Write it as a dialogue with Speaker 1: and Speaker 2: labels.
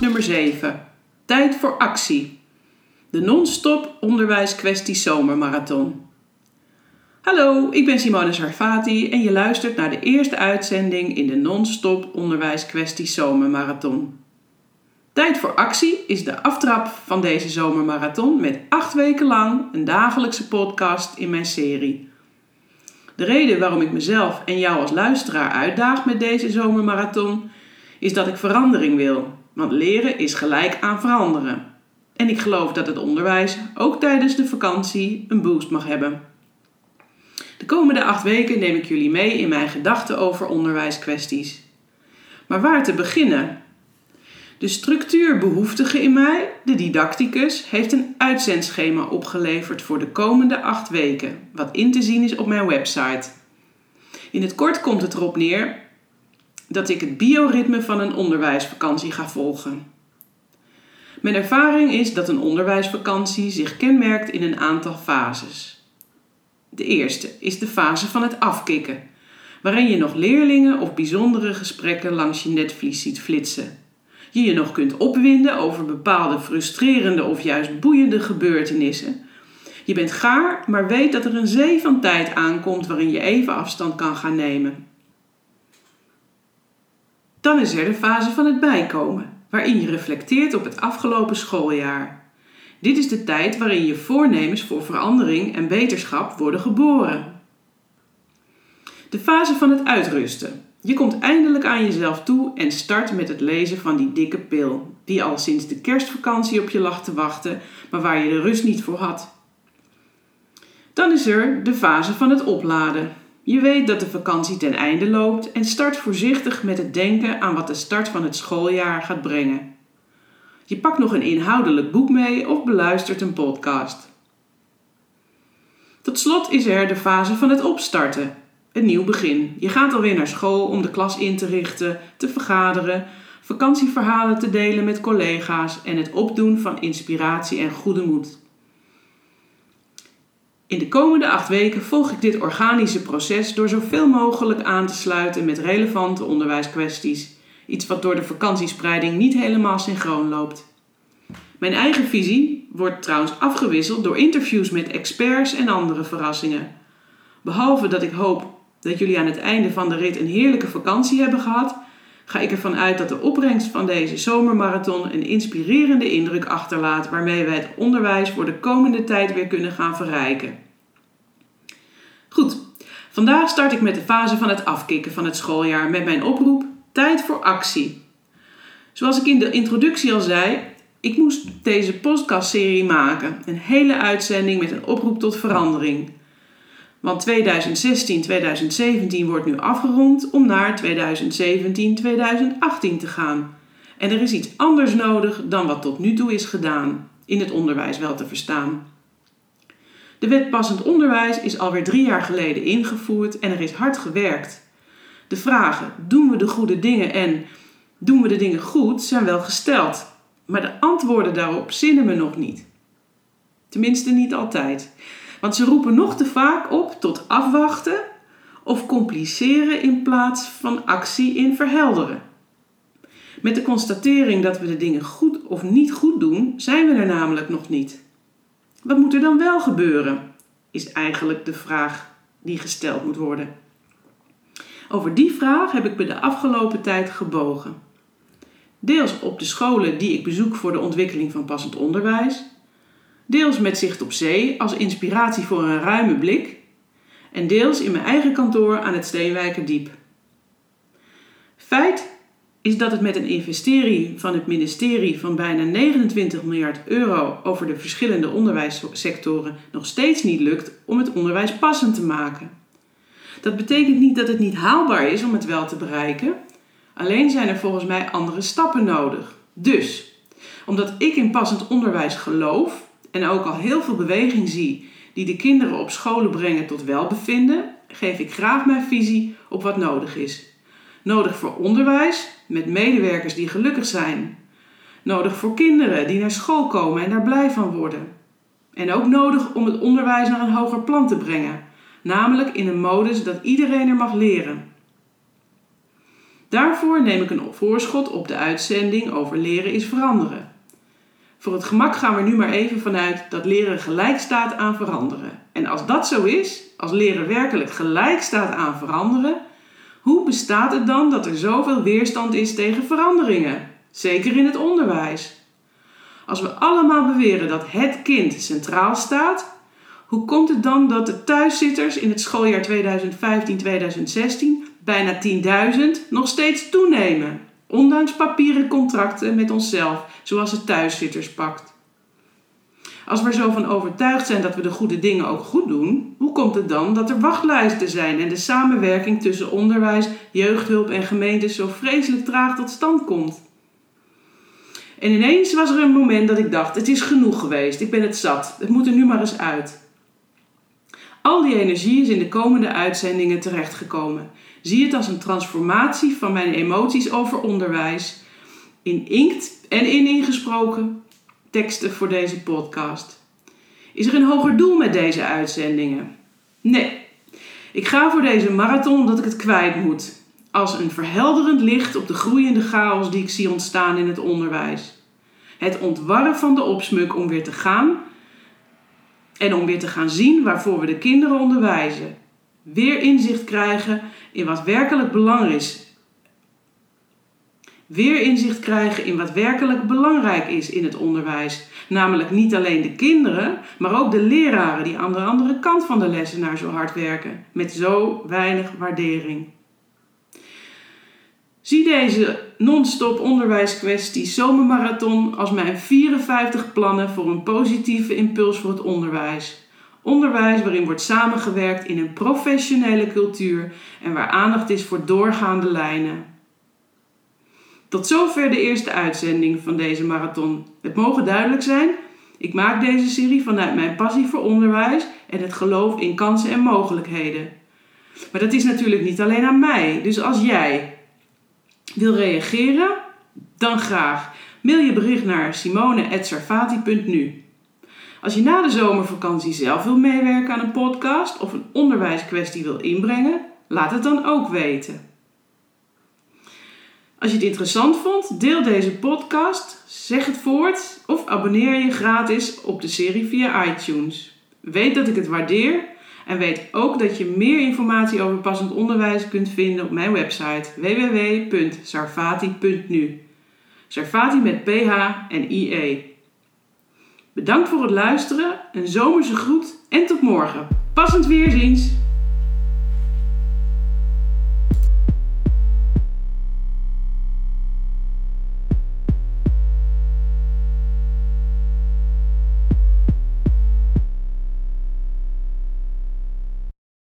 Speaker 1: nummer 7. Tijd voor actie. De non-stop onderwijskwestie zomermarathon. Hallo, ik ben Simone Sarfati en je luistert naar de eerste uitzending in de non-stop onderwijskwestie zomermarathon. Tijd voor actie is de aftrap van deze zomermarathon met acht weken lang een dagelijkse podcast in mijn serie. De reden waarom ik mezelf en jou als luisteraar uitdaag met deze zomermarathon is dat ik verandering wil. Want leren is gelijk aan veranderen. En ik geloof dat het onderwijs ook tijdens de vakantie een boost mag hebben. De komende acht weken neem ik jullie mee in mijn gedachten over onderwijskwesties. Maar waar te beginnen? De structuurbehoeftige in mij, de didacticus, heeft een uitzendschema opgeleverd voor de komende acht weken, wat in te zien is op mijn website. In het kort komt het erop neer dat ik het bioritme van een onderwijsvakantie ga volgen. Mijn ervaring is dat een onderwijsvakantie zich kenmerkt in een aantal fases. De eerste is de fase van het afkicken, waarin je nog leerlingen of bijzondere gesprekken langs je netvlies ziet flitsen. Je je nog kunt opwinden over bepaalde frustrerende of juist boeiende gebeurtenissen. Je bent gaar, maar weet dat er een zee van tijd aankomt waarin je even afstand kan gaan nemen. Dan is er de fase van het bijkomen, waarin je reflecteert op het afgelopen schooljaar. Dit is de tijd waarin je voornemens voor verandering en beterschap worden geboren. De fase van het uitrusten. Je komt eindelijk aan jezelf toe en start met het lezen van die dikke pil, die al sinds de kerstvakantie op je lag te wachten, maar waar je de rust niet voor had. Dan is er de fase van het opladen. Je weet dat de vakantie ten einde loopt en start voorzichtig met het denken aan wat de start van het schooljaar gaat brengen. Je pakt nog een inhoudelijk boek mee of beluistert een podcast. Tot slot is er de fase van het opstarten, een nieuw begin. Je gaat alweer naar school om de klas in te richten, te vergaderen, vakantieverhalen te delen met collega's en het opdoen van inspiratie en goede moed. In de komende acht weken volg ik dit organische proces door zoveel mogelijk aan te sluiten met relevante onderwijskwesties. Iets wat door de vakantiespreiding niet helemaal synchroon loopt. Mijn eigen visie wordt trouwens afgewisseld door interviews met experts en andere verrassingen. Behalve dat ik hoop dat jullie aan het einde van de rit een heerlijke vakantie hebben gehad, ga ik ervan uit dat de opbrengst van deze zomermarathon een inspirerende indruk achterlaat waarmee wij het onderwijs voor de komende tijd weer kunnen gaan verrijken. Goed, vandaag start ik met de fase van het afkicken van het schooljaar met mijn oproep Tijd voor actie. Zoals ik in de introductie al zei, ik moest deze podcastserie maken, een hele uitzending met een oproep tot verandering. Want 2016, 2017 wordt nu afgerond om naar 2017, 2018 te gaan. En er is iets anders nodig dan wat tot nu toe is gedaan, in het onderwijs wel te verstaan. De wet passend onderwijs is alweer drie jaar geleden ingevoerd en er is hard gewerkt. De vragen: doen we de goede dingen en doen we de dingen goed zijn wel gesteld, maar de antwoorden daarop zinnen me nog niet. Tenminste, niet altijd. Want ze roepen nog te vaak op tot afwachten of compliceren in plaats van actie in verhelderen. Met de constatering dat we de dingen goed of niet goed doen, zijn we er namelijk nog niet. Wat moet er dan wel gebeuren? Is eigenlijk de vraag die gesteld moet worden. Over die vraag heb ik me de afgelopen tijd gebogen. Deels op de scholen die ik bezoek voor de ontwikkeling van passend onderwijs, deels met zicht op zee als inspiratie voor een ruime blik en deels in mijn eigen kantoor aan het Steenwijkerdiep. Feit is dat het met een investering van het ministerie van bijna 29 miljard euro over de verschillende onderwijssectoren nog steeds niet lukt om het onderwijs passend te maken. Dat betekent niet dat het niet haalbaar is om het wel te bereiken, alleen zijn er volgens mij andere stappen nodig. Dus, omdat ik in passend onderwijs geloof en ook al heel veel beweging zie die de kinderen op scholen brengen tot welbevinden, geef ik graag mijn visie op wat nodig is. Nodig voor onderwijs met medewerkers die gelukkig zijn. Nodig voor kinderen die naar school komen en daar blij van worden. En ook nodig om het onderwijs naar een hoger plan te brengen, namelijk in een modus dat iedereen er mag leren. Daarvoor neem ik een voorschot op de uitzending over leren is veranderen. Voor het gemak gaan we nu maar even vanuit dat leren gelijk staat aan veranderen. En als dat zo is, als leren werkelijk gelijk staat aan veranderen, hoe bestaat het dan dat er zoveel weerstand is tegen veranderingen? Zeker in het onderwijs. Als we allemaal beweren dat het kind centraal staat, hoe komt het dan dat de thuiszitters in het schooljaar 2015-2016 bijna 10.000 nog steeds toenemen, ondanks papieren contracten met onszelf, zoals het thuiszitterspact? Als we er zo van overtuigd zijn dat we de goede dingen ook goed doen, hoe komt het dan dat er wachtlijsten zijn en de samenwerking tussen onderwijs, jeugdhulp en gemeentes zo vreselijk traag tot stand komt? En ineens was er een moment dat ik dacht: het is genoeg geweest, ik ben het zat, het moet er nu maar eens uit. Al die energie is in de komende uitzendingen terechtgekomen. Zie het als een transformatie van mijn emoties over onderwijs in inkt en in ingesproken teksten voor deze podcast. Is er een hoger doel met deze uitzendingen? Nee. Ik ga voor deze marathon omdat ik het kwijt moet. Als een verhelderend licht op de groeiende chaos die ik zie ontstaan in het onderwijs. Het ontwarren van de opsmuk om weer te gaan en om weer te gaan zien waarvoor we de kinderen onderwijzen. Weer inzicht krijgen in wat werkelijk belang is. Weer inzicht krijgen in wat werkelijk belangrijk is in het onderwijs. Namelijk niet alleen de kinderen, maar ook de leraren die aan de andere kant van de lessenaar zo hard werken. Met zo weinig waardering. Zie deze non-stop onderwijskwestie zomermarathon als mijn 54 plannen voor een positieve impuls voor het onderwijs. Onderwijs waarin wordt samengewerkt in een professionele cultuur en waar aandacht is voor doorgaande lijnen. Tot zover de eerste uitzending van deze marathon. Het mogen duidelijk zijn, ik maak deze serie vanuit mijn passie voor onderwijs en het geloof in kansen en mogelijkheden. Maar dat is natuurlijk niet alleen aan mij. Dus als jij wil reageren, dan graag. Mail je bericht naar simone.sarfati.nu. Als je na de zomervakantie zelf wil meewerken aan een podcast of een onderwijskwestie wil inbrengen, laat het dan ook weten. Als je het interessant vond, deel deze podcast, zeg het voort of abonneer je gratis op de serie via iTunes. Weet dat ik het waardeer en weet ook dat je meer informatie over passend onderwijs kunt vinden op mijn website www.sarfati.nu. Sarfati met PH en IE. Bedankt voor het luisteren, een zomerse groet en tot morgen. Passend weerziens!